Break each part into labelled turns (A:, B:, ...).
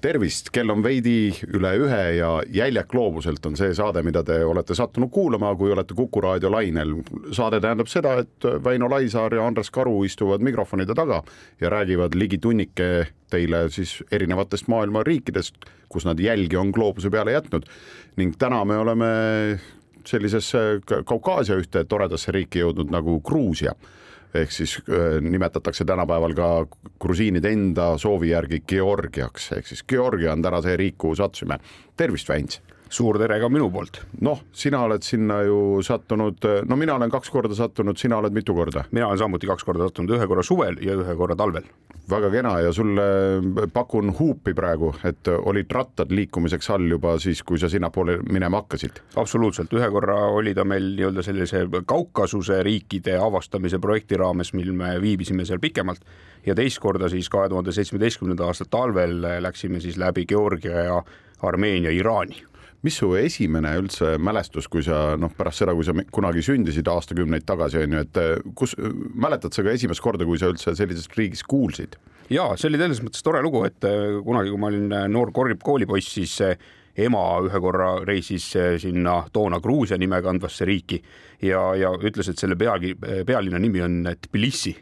A: tervist, kell on veidi üle ühe ja Jäljak gloobuselt on see saade, mida te olete sattunud kuulama, kui olete Kuku raadio lainel. saade tähendab seda, et Väino Laisaar ja Andres Karu istuvad mikrofonide taga ja räägivad ligi tunnike teile siis erinevatest maailma riikidest, kus nad jälgi on gloobuse peale jätnud. ning täna me oleme sellisesse Kaukaasia ühte toredasse riiki jõudnud nagu Gruusia ehk siis äh, nimetatakse tänapäeval ka grusiinide enda soovi järgi Georgiaks, ehk siis Georgia on täna see riik, kuhu sattusime. tervist, Väints!
B: Suur tere ka minu poolt.
A: noh, sina oled sinna ju sattunud, no mina olen kaks korda sattunud, sina oled mitu korda?
B: mina olen samuti kaks korda sattunud, ühe korra suvel ja ühe korra talvel.
A: väga kena ja sulle pakun huupi praegu, et olid rattad liikumiseks all juba siis, kui sa sinnapoole minema hakkasid?
B: absoluutselt, ühe korra oli ta meil nii-öelda sellise Kaukasuse riikide avastamise projekti raames, mil me viibisime seal pikemalt ja teist korda siis kahe tuhande seitsmeteistkümnenda aasta talvel läksime siis läbi Georgia ja Armeenia Iraani
A: mis su esimene üldse mälestus, kui sa noh, pärast seda, kui sa kunagi sündisid aastakümneid tagasi on ju, et eh, kus mäletad sa ka esimest korda, kui sa üldse sellisest riigist kuulsid?
B: ja see oli selles mõttes tore lugu, et eh, kunagi, kui ma olin eh, noor koolipoiss, siis ema ühe korra reisis sinna toona Gruusia nime kandvasse riiki ja, ja ütles, et selle pealgi, pealinna nimi on Tbilisi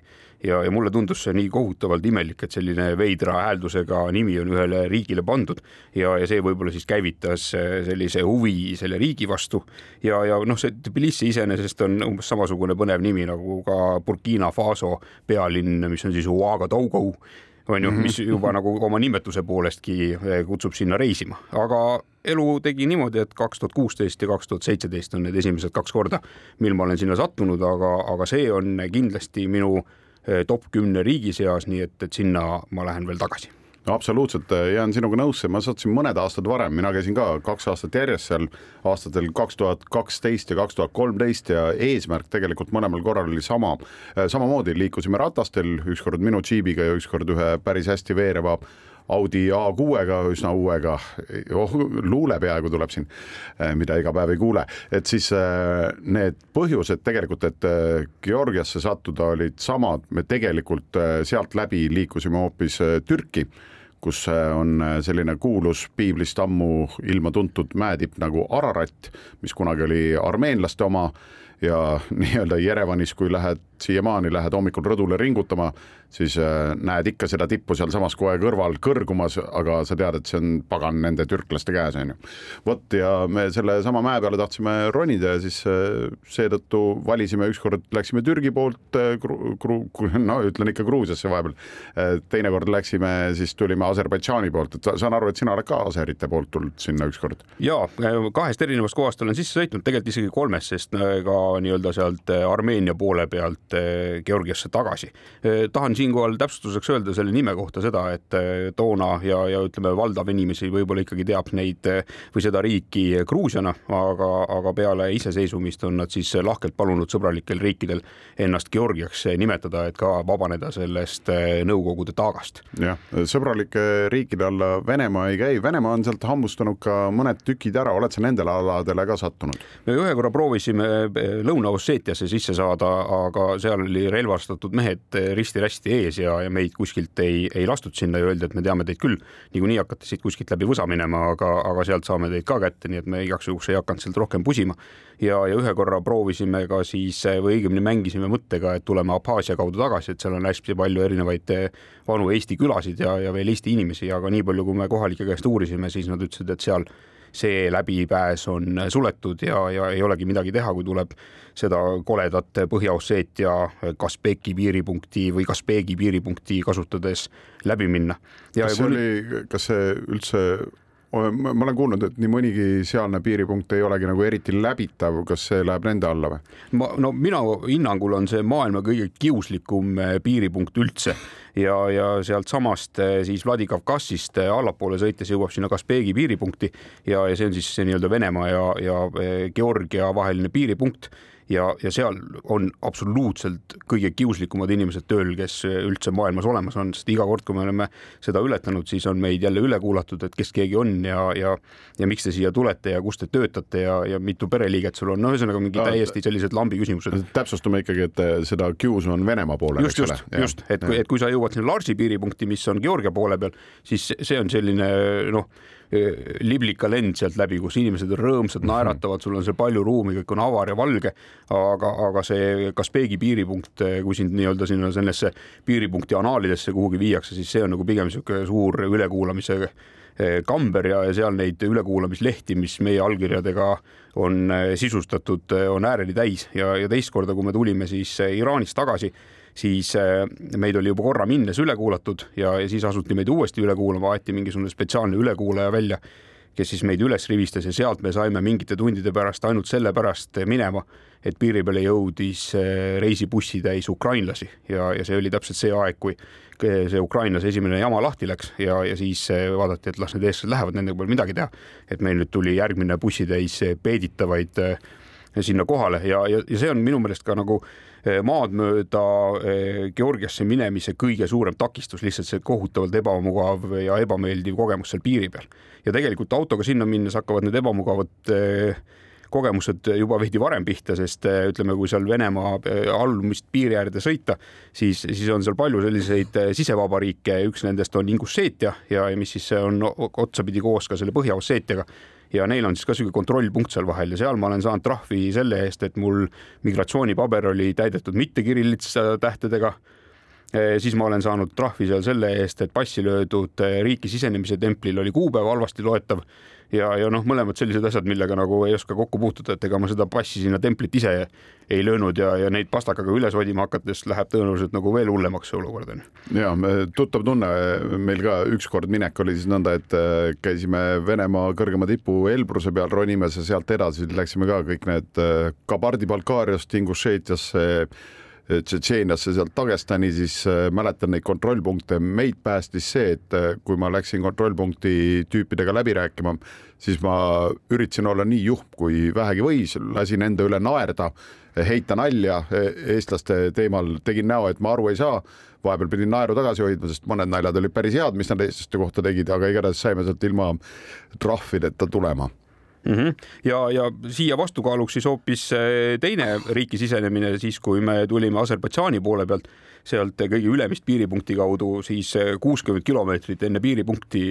B: ja, ja mulle tundus see nii kohutavalt imelik, et selline veidra hääldusega nimi on ühele riigile pandud. Ja, ja see võib-olla siis käivitas äh, sellise huvi selle riigi vastu. Ja, ja noh, see Tbilisi iseenesest on umbes samasugune põnev nimi nagu ka Burkina Faso pealinn, mis on siis Ouagadougou on ju, mis mhm. juba nagu oma nimetuse poolestki äh, kutsub sinna reisima, aga elu tegi niimoodi, et kaks tuhat kuusteist ja kaks tuhat seitseteist on need esimesed kaks korda, mil ma olen sinna sattunud, aga, aga see on kindlasti minu top kümne riigi seas, nii et, et sinna ma lähen veel tagasi.
A: No absoluutselt, eh, jään sinuga nõusse, ma sattusin mõned aastad varem, mina käisin ka kaks aastat järjest seal aastatel kaks tuhat kaksteist ja kaks tuhat kolmteist ja eesmärk tegelikult mõlemal korral oli sama. Eh, samamoodi liikusime ratastel, ükskord minu džiibiga ja ükskord ühe päris hästi veereva Audi A6-ga, üsna uuega. Oh,, luule peaaegu tuleb siin, eh, mida iga päev ei kuule, et siis eh, need põhjused tegelikult, et eh, Georgiasse sattuda olid samad, me tegelikult sealt läbi liikusime hoopis Türki kus on selline kuulus piiblist ammu ilma tuntud mäetipp nagu Ararat, mis kunagi oli armeenlaste oma. Ja nii-öelda Jerevanis, kui lähed siiamaani, lähed hommikul rõdule ringutama siis äh, näed ikka seda tippu sealsamas kohe kõrval kõrgumas, aga sa tead, et see on pagan nende türklaste käes, on ju. vot ja me sellesama mäe peale tahtsime ronida ja siis äh, seetõttu valisime ükskord, läksime Türgi poolt, äh, no ütlen ikka Gruusiasse vahepeal. teinekord läksime, siis tulime Aserbaidžaani poolt, et saan aru, et sina oled ka aserite poolt tulnud sinna ükskord.
B: ja kahest erinevast kohast olen sisse sõitnud, tegelikult isegi kolmest, sest ka nii-öelda sealt Armeenia poole pealt Georgiasse tagasi. tahan siinkohal täpsustuseks öelda selle nime kohta seda, et eh, toona ja, ja ütleme, valdav inimesi võib-olla ikkagi teab neid või seda riiki Gruusiana, aga, aga peale iseseisvumist on nad siis lahkelt palunud sõbralikel riikidel ennast Georgiaks nimetada, et ka vabaneda sellest Nõukogude taagast.
A: jah, sõbralike riikide alla Venemaa ei käi, Venemaa on sealt hammustanud ka mõned tükid ära, oled sa nendele aladele ka sattunud?
B: me ühe korra proovisime Lõuna-Osseetiasse sisse saada, aga seal oli relvastatud mehed risti-rästi täiesti ees ja, ja meid kuskilt ei, ei lastud sinna ja öeldi, et me teame teid küll. niikuinii hakkate siit kuskilt läbi võsa minema, aga, aga sealt saame teid ka kätte, nii et me igaks juhuks ei hakanud sealt rohkem pusima. ja, ja ühe korra proovisime ka siis või õigemini mängisime mõttega, et tuleme Abhaasia kaudu tagasi, et seal on hästi palju erinevaid eh, vanu Eesti külasid ja, ja veel Eesti inimesi, aga nii palju, kui me kohalike käest uurisime, siis nad ütlesid, et seal see läbipääs on suletud ja, ja ei olegi midagi teha, kui tuleb seda koledat Põhja-Osseetia Kaspeki piiripunkti või Kaspeegi piiripunkti kasutades läbi minna.
A: kas see oli, kas see üldse ma olen kuulnud, et nii mõnigi sealne piiripunkt ei olegi nagu eriti läbitav, kas see läheb nende alla või?
B: ma, no minu hinnangul on see maailma kõige kiuslikum eh, piiripunkt üldse. Ja, ja sealtsamast eh, siis Vladikavkassist eh, allapoole sõites jõuab sinna Kaspeegi piiripunkti. Ja, ja see on siis see nii-öelda Venemaa ja, ja Georgia vaheline piiripunkt ja, ja seal on absoluutselt kõige kiuslikumad inimesed tööl, kes üldse maailmas olemas on, sest iga kord, kui me oleme seda ületanud, siis on meid jälle üle kuulatud, et kes keegi on ja, ja ja miks te siia tulete ja kus te töötate ja, ja mitu pereliiget sul on, no ühesõnaga mingi täiesti sellised lambi küsimused.
A: täpsustame ikkagi, et seda kiusu on Venemaa poolel.
B: just, just, just, et kui, et kui sa jõuad sinna Larsi piiripunkti, mis on Georgia poole peal, siis see on selline noh liblika lend sealt läbi, kus inimesed on rõõmsad, mhm. naeratavad, sul on seal palju ruumi, kõik on avar ja valge. aga, aga see Kaspeegi piiripunkt, kui sind nii-öelda sinna sellesse piiripunkti anaalidesse kuhugi viiakse, siis see on nagu pigem niisugune suur ülekuulamise eh, kamber ja, seal neid ülekuulamislehti, mis meie allkirjadega on sisustatud, on ääreni täis ja, ja teist korda, kui me tulime siis Iraanist tagasi siis äh, meid oli juba korra minnes üle kuulatud ja, ja siis asuti meid uuesti üle kuulama, aeti mingisugune spetsiaalne ülekuulaja välja, kes siis meid üles rivistas ja sealt me saime mingite tundide pärast ainult sellepärast minema, et piiri peale jõudis äh, reisibussitäis ukrainlasi ja, ja see oli täpselt see aeg, kui see Ukrainas esimene jama lahti läks ja, ja siis äh, vaadati, et las need eestlased lähevad, nendega pole midagi teha. et meil nüüd tuli järgmine bussitäis peeditavaid sinna kohale ja, ja, ja see on minu meelest ka nagu Eh, maad mööda eh, Georgiasse minemise kõige suurem takistus, lihtsalt see kohutavalt ebamugav ja ebameeldiv kogemus seal piiri peal. ja tegelikult autoga sinna minnes hakkavad need ebamugavad eh, kogemused juba veidi varem pihta, sest ütleme, kui seal Venemaa allumist piiri äärde sõita, siis, siis on seal palju selliseid sisevabariike, üks nendest on Ingusseetia ja mis siis on otsapidi koos ka selle Põhja-Osseetiaga ja neil on siis ka sihuke kontrollpunkt seal vahel ja seal ma olen saanud trahvi selle eest, et mul migratsioonipaber oli täidetud mitte kirillitsa tähtedega. E, siis ma olen saanud trahvi seal selle eest, et passi löödud e, riiki sisenemise templil oli kuupäev halvasti loetav ja, ja noh, mõlemad sellised asjad, millega nagu ei oska kokku puutuda, et ega ma seda passi sinna templit ise ei löönud ja, ja neid pastakaga üles odima hakates läheb tõenäoliselt nagu veel hullemaks see olukord on.
A: ja tuttav tunne, meil ka ükskord minek oli siis nõnda, et äh, käisime Venemaa kõrgema tipu Elbruse peal ronimas ja sealt edasi läksime ka kõik need Kabardi-Balkaariast Ingušeetiasse Tšetšeeniasse, sealt Dagestani, siis äh, mäletan neid kontrollpunkte, meid päästis see, et äh, kui ma läksin kontrollpunkti tüüpidega läbi rääkima, siis ma üritasin olla nii juhm, kui vähegi võis, lasin enda üle naerda, heita nalja e-, eestlaste teemal, tegin näo, et ma aru ei saa. Vahepeal pidin naeru tagasi hoidma, sest mõned naljad olid päris head, mis nad eestlaste kohta tegid, aga igatahes saime sealt ilma trahvideta tulema
B: mm. -hmm. ja, ja siia vastukaaluks siis hoopis eh, teine riiki sisenemine siis, kui me tulime Aserbaidžaani poole pealt, sealt kõige ülemist piiripunkti kaudu, siis eh, kuuskümmend kilomeetrit enne piiripunkti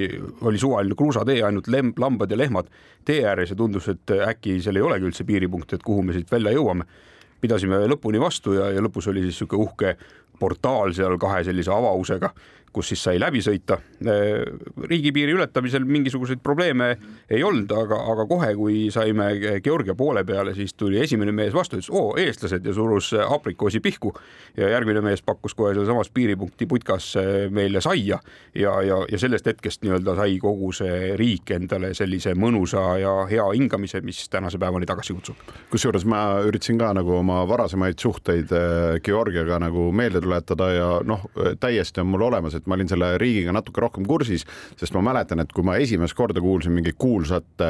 B: oli suvaline kruusatee, ainult lem-, lambad ja lehmad tee ääres ja tundus, et äkki seal ei olegi üldse piiripunkti, et kuhu me siit välja jõuame. pidasime lõpuni vastu ja, ja lõpus oli siis niisugune uhke portaal seal kahe sellise avausega kus siis sai läbi sõita. riigipiiri ületamisel mingisuguseid probleeme ei olnud, aga, aga kohe, kui saime Georgia poole peale, siis tuli esimene mees vastu, ütles oo eestlased ja surus aprikoosi pihku ja järgmine mees pakkus kohe sealsamas piiripunkti putkas meile saia ja, ja, ja sellest hetkest nii-öelda sai kogu see riik endale sellise mõnusa ja hea hingamise, mis tänase päevani tagasi kutsub.
A: kusjuures ma üritasin ka nagu oma varasemaid suhteid Georgiaga nagu meelde tuletada ja noh, täiesti on mul olemas, et et ma olin selle riigiga natuke rohkem kursis, sest ma mäletan, et kui ma esimest korda kuulsin mingit kuulsat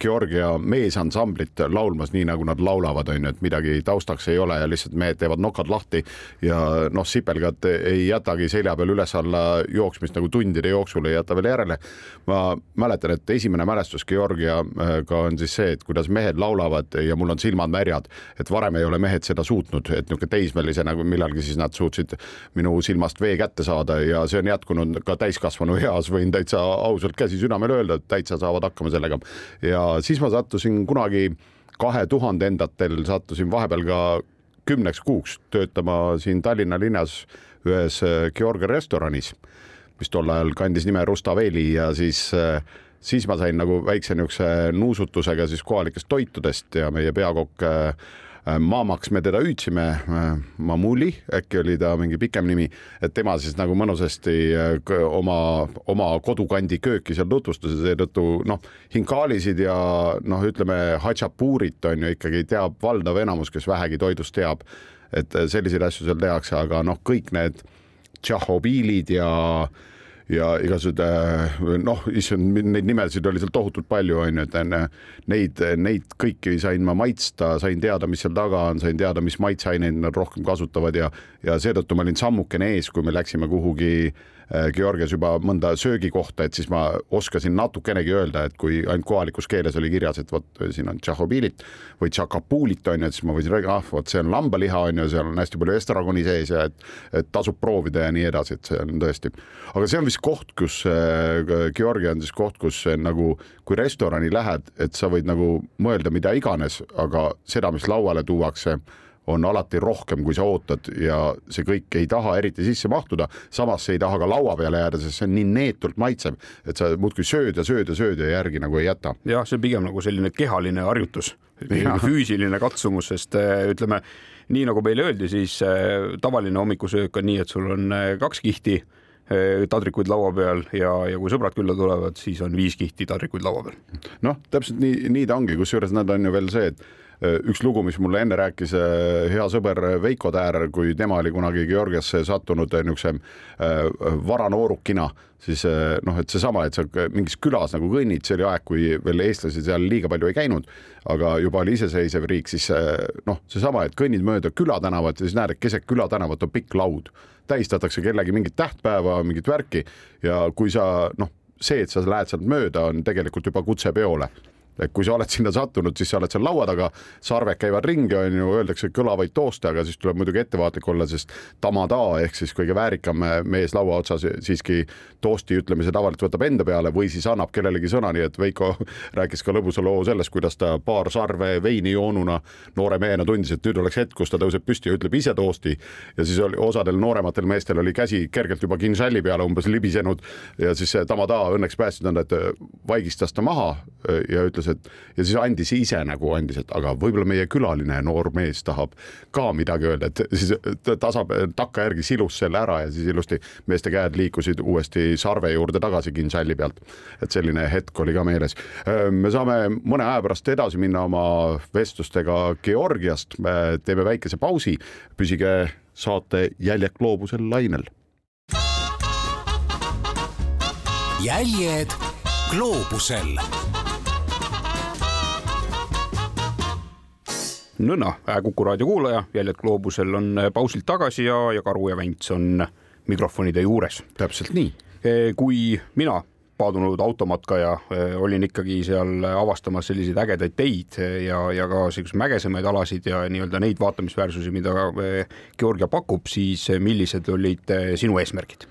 A: Georgia meesansamblit laulmas nii, nagu nad laulavad, on ju, et midagi taustaks ei ole ja lihtsalt mehed teevad nokad lahti ja noh, sipelgad ei jätagi selja peal üles-alla jooksmist nagu tundide jooksul ei jäta veel järele. ma mäletan, et esimene mälestus Georgiaga on siis see, et kuidas mehed laulavad ja mul on silmad märjad, et varem ei ole mehed seda suutnud, et niisugune teismelisena, kui millalgi siis nad suutsid minu silmast vee kätte saada ja see on jätkunud ka täiskasvanu eas, võin täitsa ausalt käsi südamel öelda, et täitsa saavad hakkama sellega ja siis ma sattusin kunagi kahe tuhandendatel sattusin vahepeal ka kümneks kuuks töötama siin Tallinna linnas ühes äh, Georgia restoranis, mis tol ajal kandis nime Rustaveli ja siis äh, siis ma sain nagu väikse niisuguse nuusutusega siis kohalikest toitudest ja meie peakokk äh, maamaks me teda hüüdsime, äh, Mamuli, äkki oli ta mingi pikem nimi, et tema siis nagu mõnusasti äh, oma, oma kodukandi kööki seal tutvustas ja seetõttu noh, hinkalisid ja noh, ütleme hatšapuurit on ju ikkagi teab valdav enamus, kes vähegi toidust teab, et selliseid asju seal tehakse, aga noh, kõik need tšahhobiilid ja ja igasugused äh, noh, issand, neid nimesid oli seal tohutult palju, on ju, et enne neid, neid kõiki sain ma maitsta, sain teada, mis seal taga on, sain teada, mis maitseaineid nad rohkem kasutavad ja, ja seetõttu ma olin sammukene ees, kui me läksime kuhugi Äh, Georgias juba mõnda söögikohta, et siis ma oskasin natukenegi öelda, et kui ainult kohalikus keeles oli kirjas, et vot siin on tšahhobiilit või tšakapuulit on ju, et siis ma võisin rääkida, ah vot see on lambaliha on ju, seal on hästi palju estragoni sees ja et, et tasub proovida ja nii edasi, et see on tõesti. aga see on vist koht, kus äh, Georgia on siis koht, kus nagu kui restorani lähed, et sa võid nagu mõelda mida iganes, aga seda, mis lauale tuuakse on alati rohkem, kui sa ootad ja see kõik ei taha eriti sisse mahtuda, samas see ei taha ka laua peale jääda, sest see on nii neetult maitsev, et sa muudkui sööd ja sööd ja sööd ja järgi nagu ei jäta.
B: jah, see on pigem nagu selline kehaline harjutus, füüsiline katsumus, sest äh, ütleme nii nagu meile öeldi, siis äh, tavaline hommikusöök on nii, et sul on äh, kaks kihti tadrikuid laua peal ja, ja kui sõbrad külla tulevad, siis on viis kihti tadrikuid laua peal.
A: noh, täpselt nii, nii ta ongi, kusjuures nad on ju veel see, et üks lugu, mis mulle enne rääkis äh, hea sõber Veiko Täär, kui tema oli kunagi Georgiasse sattunud äh, niisuguse varanoorukina, siis noh, et seesama, et sa mingis külas nagu kõnnid, see oli aeg, kui veel eestlasi seal liiga palju ei käinud, aga juba oli iseseisev riik, siis noh, seesama, et kõnnid mööda külatänavat ja siis näed, et keset külatänavat on pikk laud, tähistatakse kellegi mingit tähtpäeva, mingit värki ja kui sa noh, see, et sa lähed sealt mööda, on tegelikult juba kutse peole et kui sa oled sinna sattunud, siis sa oled seal laua taga, sarved käivad ringi, on ju, öeldakse kõlavaid tooste, aga siis tuleb muidugi ettevaatlik olla, sest tamada ehk siis kõige väärikam mees laua otsas siiski toosti ütlemise tavaliselt võtab enda peale või siis annab kellelegi sõna, nii et Veiko rääkis ka lõbusa loo sellest, kuidas ta paar sarve veini joonuna noore mehena tundis, et nüüd oleks hetk, kus ta tõuseb püsti ja ütleb ise toosti. Ja siis oli osadel noorematel meestel oli käsi kergelt juba kinžalli peale umbes libisenud ja siis tamada õnneks päästsid nad, et vaigistas ta maha ja ütles, et ja siis andis ise nagu andis, et aga võib-olla meie külaline noor mees tahab ka midagi öelda, et siis tasa, takkajärgi silus selle ära ja siis ilusti meeste käed liikusid uuesti sarve juurde tagasi kinžalli pealt. et selline hetk oli ka meeles. me saame mõne aja pärast edasi minna oma vestlustega Georgiast, me teeme väikese pausi, püsige saate Jäljed gloobusel lainel.
C: jäljed gloobusel
B: nõnna, Kuku raadio kuulaja, jäljed gloobusel on äh, pausilt tagasi ja, ja Karu ja Vents on mikrofonide juures.
A: täpselt nii.
B: Äh, kui mina paadunud automatkaja äh, olin ikkagi seal avastamas selliseid ägedaid teid ja, ja ka selliseid mägesemaid alasid ja nii-öelda neid vaatamisväärsusi, mida Georgia pakub, siis millised olid sinu eesmärgid?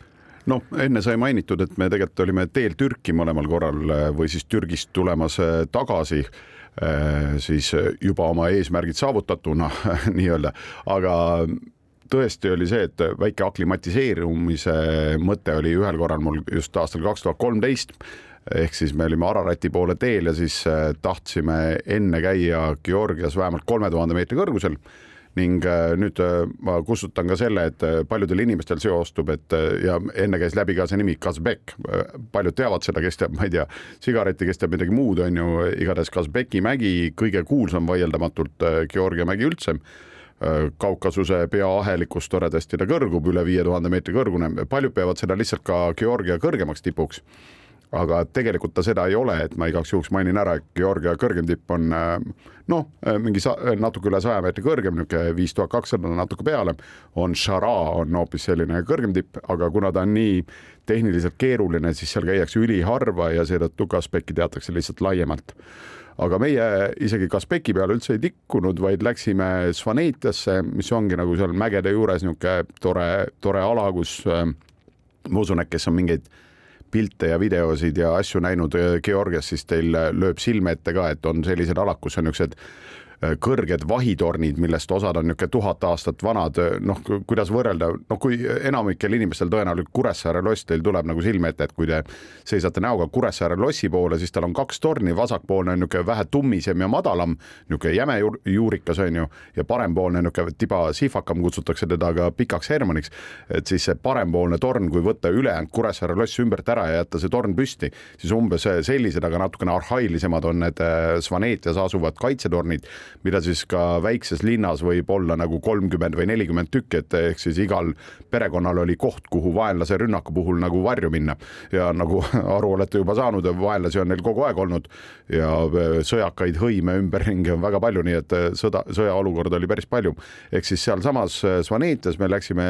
A: noh, enne sai mainitud, et me tegelikult olime teel Türki mõlemal korral või siis Türgist tulemas tagasi siis juba oma eesmärgid saavutatuna nii-öelda, aga tõesti oli see, et väike aklimatiseerumise mõte oli ühel korral mul just aastal kaks tuhat kolmteist. Ehk siis me olime Ararati poole teel ja siis äh, tahtsime enne käia Georgias vähemalt kolme tuhande meetri kõrgusel ning äh, nüüd äh, ma kustutan ka selle, et äh, paljudel inimestel seostub, et ja enne käis läbi ka see nimi Kasbek, paljud teavad seda, kes teab, ma ei tea, sigaretti, kes teab midagi muud, on ju, igatahes Kasbeki mägi, kõige kuulsam vaieldamatult Georgia mägi üldse. Kaukasuse peaahelikust toredasti ta kõrgub üle viie tuhande meetri kõrgune, paljud peavad seda lihtsalt ka Georgia kõrgemaks tipuks aga tegelikult ta seda ei ole, et ma igaks juhuks mainin ära, et Georgia kõrgem tipp on noh, mingi sa, natuke üle saja meetri kõrgem, niisugune viis tuhat kakssada natuke peale, on Shara on hoopis selline kõrgem tipp, aga kuna ta on nii tehniliselt keeruline, siis seal käiakse üliharva ja seetõttu Kaspeki teatakse lihtsalt laiemalt. Aga meie isegi Kaspeki peale üldse ei tikkunud, vaid läksime Svanetiasse, mis ongi nagu seal mägede juures niisugune tore, tore ala, kus ma usun, et kes on mingeid pilte ja videosid ja asju näinud äh, Georgias, siis teil äh, lööb silme ette ka, et on sellised alad, kus on niisugused kõrged vahitornid, millest osad on niisugune tuhat aastat vanad, noh, kuidas võrrelda, noh, kui enamikel inimestel tõenäoliselt Kuressaare loss teil tuleb nagu silme ette, et kui te seisate näoga Kuressaare lossi poole, siis tal on kaks torni, vasakpoolne on niisugune vähe tummisem ja madalam, niisugune jäme juurikas on ju, ja parempoolne niisugune tiba sihvakam, kutsutakse teda ka Pikaks Hermaniks. et siis see parempoolne torn, kui võtta ülejäänud Kuressaare loss ümbert ära ja jätta see torn püsti, siis umbes sellised, aga natukene arhailisemad on need äh, Svanetias asuvad kaitsetornid mida siis ka väikses linnas võib olla nagu kolmkümmend või nelikümmend tükki, et ehk siis igal perekonnal oli koht, kuhu vaenlase rünnaku puhul nagu varju minna ja nagu aru olete juba saanud, vaenlasi on neil kogu aeg olnud ja äh, sõjakaid hõime ümberringi on väga palju, nii et äh, sõda, sõjaolukorda oli päris palju. ehk siis sealsamas Svanetias me läksime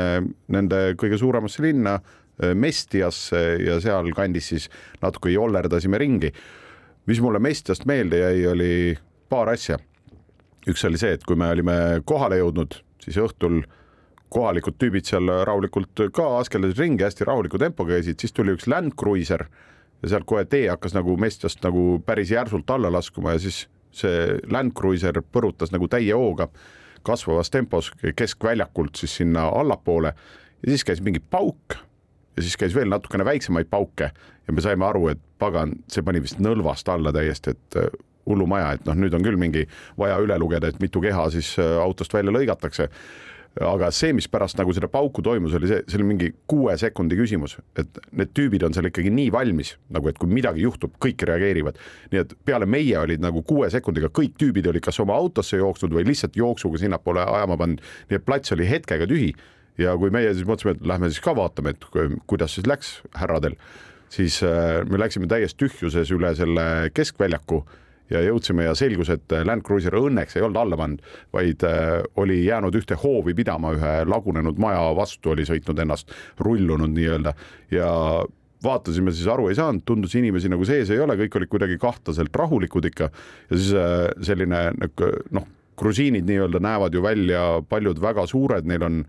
A: nende kõige suuremasse linna Mestiasse ja sealkandis siis natuke jollerdasime ringi. mis mulle Mestiast meelde jäi, oli paar asja. Üks oli see, et kui me olime kohale jõudnud, siis õhtul kohalikud tüübid seal rahulikult ka askeldasid ringi, hästi rahuliku tempoga käisid, siis tuli üks Land Cruiser ja sealt kohe tee hakkas nagu Mestiast nagu päris järsult alla laskuma ja siis see Land Cruiser põrutas nagu täie hooga kasvavas tempos keskväljakult siis sinna allapoole ja siis käis mingi pauk ja siis käis veel natukene väiksemaid pauke ja me saime aru, et pagan, see pani vist nõlvast alla täiesti, et hullumaja, et noh, nüüd on küll mingi vaja üle lugeda, et mitu keha siis äh, autost välja lõigatakse. aga see, mis pärast nagu seda pauku toimus, oli see, see oli mingi kuue sekundi küsimus, et need tüübid on seal ikkagi nii valmis, nagu et kui midagi juhtub, kõik reageerivad. nii et peale meie olid nagu kuue sekundiga kõik tüübid olid kas oma autosse jooksnud või lihtsalt jooksuga sinnapoole ajama pannud, nii et plats oli hetkega tühi ja kui meie siis mõtlesime, et lähme siis ka vaatame, et kuidas siis läks härradel, siis äh, me läksime täies tühjuses üle selle keskväljaku ja jõudsime ja selgus, et Land Cruiser õnneks ei olnud alla pannud, vaid äh, oli jäänud ühte hoovi pidama, ühe lagunenud maja vastu oli sõitnud ennast, rullunud nii-öelda ja vaatasime, siis aru ei saanud, tundus inimesi nagu sees ei ole, kõik olid kuidagi kahtlaselt rahulikud ikka ja siis äh, selline noh, grusiinid nii-öelda näevad ju välja paljud väga suured, neil on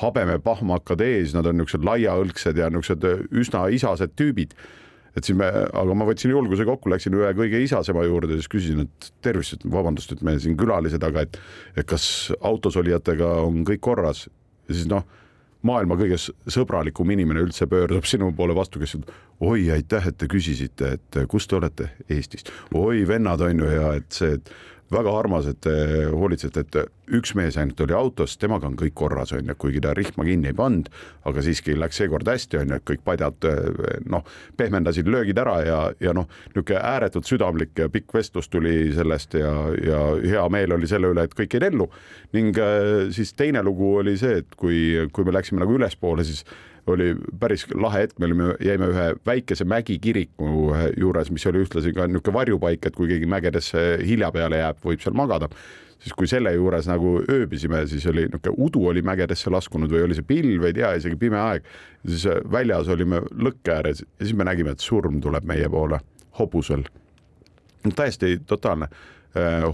A: habemepahmakad ees, nad on niisugused laiaõlgsed ja niisugused üsna isased tüübid. Et siis me, aga ma võtsin julguse kokku, läksin ühe kõige isasema juurde, siis küsisin, et tervist, et vabandust, et me siin külalised, aga et, et kas autos olijatega on kõik korras? Ja siis noh maailma kõige sõbralikum inimene üldse pöördub sinu poole vastu, kes ütleb oi, aitäh, et te küsisite, et kust te olete Eestist, oi vennad on ju ja et see, et väga armas, et te hoolitsete, et üks mees ainult oli autos, temaga on kõik korras, on ju, kuigi ta rihma kinni ei pannud, aga siiski läks seekord hästi, on ju, et kõik padjad noh, pehmendasid löögid ära ja, ja noh, niisugune ääretult südamlik ja pikk vestlus tuli sellest ja, ja hea meel oli selle üle, et kõik jäid ellu. ning äh, siis teine lugu oli see, et kui, kui me läksime nagu ülespoole, siis oli päris lahe hetk, me olime, jäime ühe väikese mägikiriku juures, mis oli ühtlasi ka niisugune varjupaik, et kui keegi mägedesse hilja peale jääb, võib seal magada siis kui selle juures nagu ööbisime, siis oli niisugune udu oli mägedesse laskunud või oli see pilv, ei tea, isegi pime aeg. siis väljas olime lõkke ääres ja siis me nägime, et surm tuleb meie poole hobusel. täiesti totaalne Äh,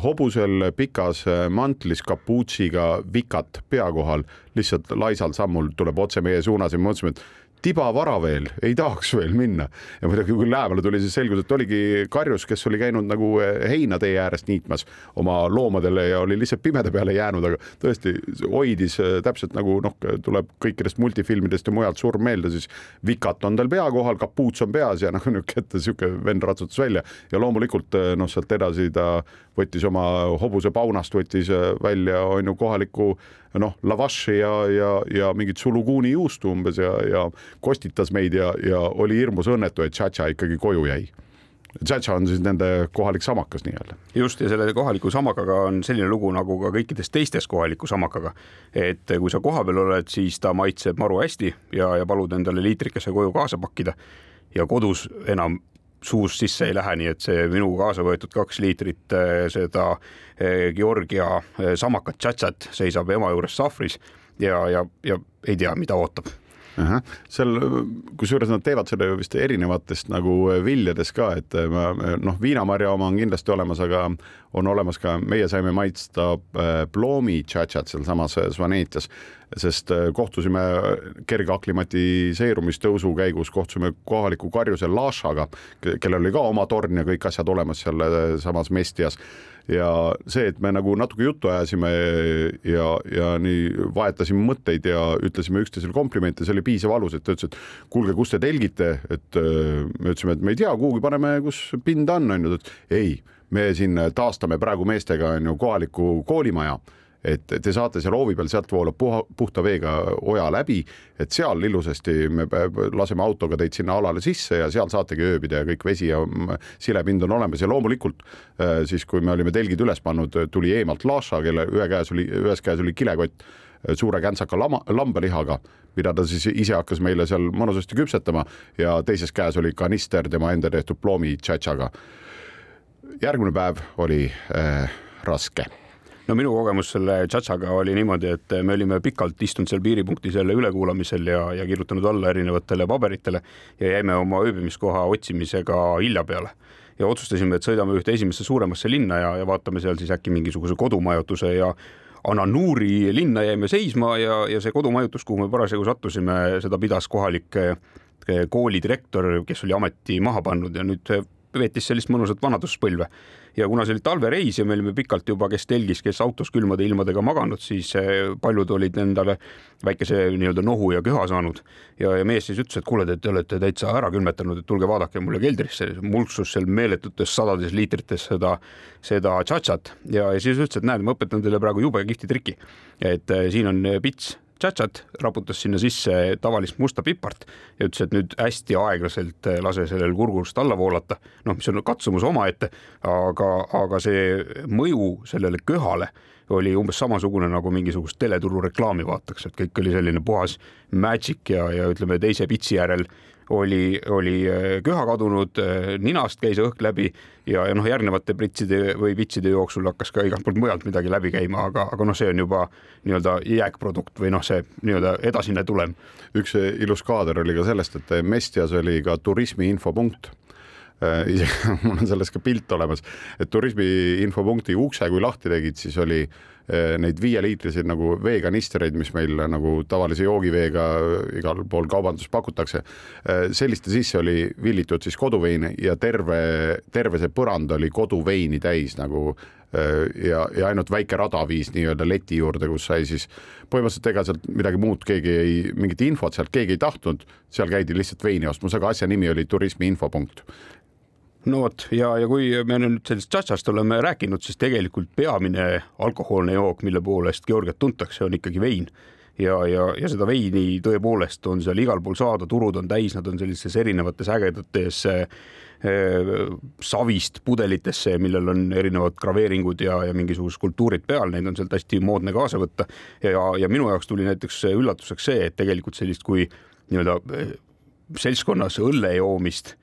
A: hobusel pikas äh, mantlis kapuutsiga vikat pea kohal, lihtsalt laisal sammul tuleb otse meie suunas ja me mõtlesime, et tibavara veel, ei tahaks veel minna. ja muidugi, kui lähemale tuli, siis selgus, et oligi karjus, kes oli käinud nagu eh, heina tee äärest niitmas oma loomadele ja oli lihtsalt pimeda peale jäänud, aga tõesti hoidis eh, täpselt nagu noh, tuleb kõikidest multifilmidest ja mujalt surm meelde, siis vikat on tal pea kohal, kapuuts on peas ja noh, niisugune ette niisugune vend ratsutas välja ja loomulikult eh, noh, sealt edasi ta võttis oma hobuse paunast, võttis välja on ju kohaliku noh, lavaši ja, ja, ja mingit suluguuni juustu umbes ja, ja kostitas meid ja, ja oli hirmus õnnetu, et Tšatša ikkagi koju jäi. Tšatša on siis nende kohalik samakas nii-öelda.
B: just ja selle kohaliku samakaga on selline lugu nagu ka kõikides teistes kohaliku samakaga. et kui sa kohapeal oled, siis ta maitseb maru hästi ja, ja palud endale liitrikese koju kaasa pakkida ja kodus enam suust sisse ei lähe, nii et see minu kaasa võetud kaks liitrit eh, seda eh, Georgia eh, samakat tšatsat seisab ema juures sahvris ja, ja, ja ei tea, mida ootab
A: seal, kusjuures nad teevad seda ju vist erinevatest nagu viljadest ka, et noh, viinamarja oma on kindlasti olemas, aga on olemas ka, meie saime maitsta ploomi tšatšat sealsamas Svanetias. Sest kohtusime kerge aklimatiseerumistõusu käigus, kohtusime kohaliku karjuse Lašaga, kellel oli ka oma torn ja kõik asjad olemas seal samas Mestias ja see, et me nagu natuke juttu ajasime ja, ja nii vahetasime mõtteid ja ütlesime üksteisele komplimente, see oli piisav alus, et ta ütles, et kuulge, kus te telgite, et äh, me ütlesime, et me ei tea, kuhugi paneme, kus pinda on, onju, ta ütles ei, me siin taastame praegu meestega onju kohaliku koolimaja et te saate seal hoovi peal, sealt voolab puha, puhta veega oja läbi, et seal ilusasti me laseme autoga teid sinna alale sisse ja seal saategi ööbida ja kõik vesi ja silepind on olemas ja loomulikult siis, kui me olime telgid üles pannud, tuli eemalt Laša, kelle ühe käes oli, ühes käes oli kilekott suure käntsaka lama, lambalihaga, mida ta siis ise hakkas meile seal mõnusasti küpsetama ja teises käes oli kanister tema enda tehtud ploomi tšatšaga. järgmine päev oli äh, raske
B: no minu kogemus selle tšatšaga oli niimoodi, et me olime pikalt istunud seal piiripunktis jälle ülekuulamisel ja, ja kirjutanud alla erinevatele paberitele ja jäime oma ööbimiskoha otsimisega hilja peale. Ja otsustasime, et sõidame ühte esimesse suuremasse linna ja, ja vaatame seal siis äkki mingisuguse kodumajutuse ja Ananuuri linna jäime seisma ja, ja see kodumajutus, kuhu me parasjagu sattusime, seda pidas kohalik eh, kooli direktor, kes oli ameti maha pannud ja nüüd veetis sellist mõnusat vanaduspõlve. Ja kuna see oli talvereis ja me olime pikalt juba, kes telgis, kes autos külmade ilmadega maganud, siis eh, paljud olid endale väikese nii-öelda nohu ja köha saanud. Ja, ja mees siis ütles, et kuule, te olete täitsa ära külmetanud, et tulge vaadake mulle keldrisse, mulksus seal meeletutes sadades liitrites seda, seda tšatšat. Ja, ja siis ütles, et näed, ma õpetan teile praegu jube kihvti triki, et eh, siin on pits tšatšat, raputas sinna sisse tavalist musta pipart ja ütles, et nüüd hästi aeglaselt eh, lase sellel kurgust alla voolata. noh, mis on katsumus omaette, aga, aga see mõju sellele köhale oli umbes samasugune nagu mingisugust teleturu reklaami vaataks, et kõik oli selline puhas magic ja, ja ütleme teise pitsi järel oli, oli äh, köha kadunud, äh, ninast käis õhk läbi ja, ja noh, järgnevate pritside või pitside jooksul hakkas ka igalt poolt mujalt midagi läbi käima, aga, aga noh, see on juba nii-öelda jääkprodukt või noh, see nii-öelda edasine tulem.
A: üks ilus kaader oli ka sellest, et Mestias oli ka turismi infopunkt isegi mul on sellest ka pilt olemas, et turismi infopunkti ukse, kui lahti tegid, siis oli Eh, neid viieliitriseid nagu veekanistreid, mis meil nagu tavalise joogiveega igal pool kaubanduses pakutakse. Eh, selliste sisse oli villitud siis koduvein ja terve, terve see põrand oli koduveini täis nagu eh, ja, ja ainult väike rada viis nii-öelda leti juurde, kus sai siis põhimõtteliselt ega sealt midagi muud keegi ei, mingit infot sealt keegi ei tahtnud, seal käidi lihtsalt veini ostmas, aga asja nimi oli turismi infopunkt
B: no vot ja, ja kui me nüüd sellest tšatšast oleme rääkinud, siis tegelikult peamine alkohoolne jook, mille poolest Georgiat tuntakse, on ikkagi vein ja, ja, ja seda veini tõepoolest on seal igal pool saada, turud on täis, nad on sellistes erinevates ägedates äh, savist pudelitesse, millel on erinevad graveeringud ja, ja mingisugused skulptuurid peal, neid on sealt hästi moodne kaasa võtta. ja, ja minu jaoks tuli näiteks üllatuseks see, et tegelikult sellist, kui nii-öelda äh, seltskonnas õlle joomist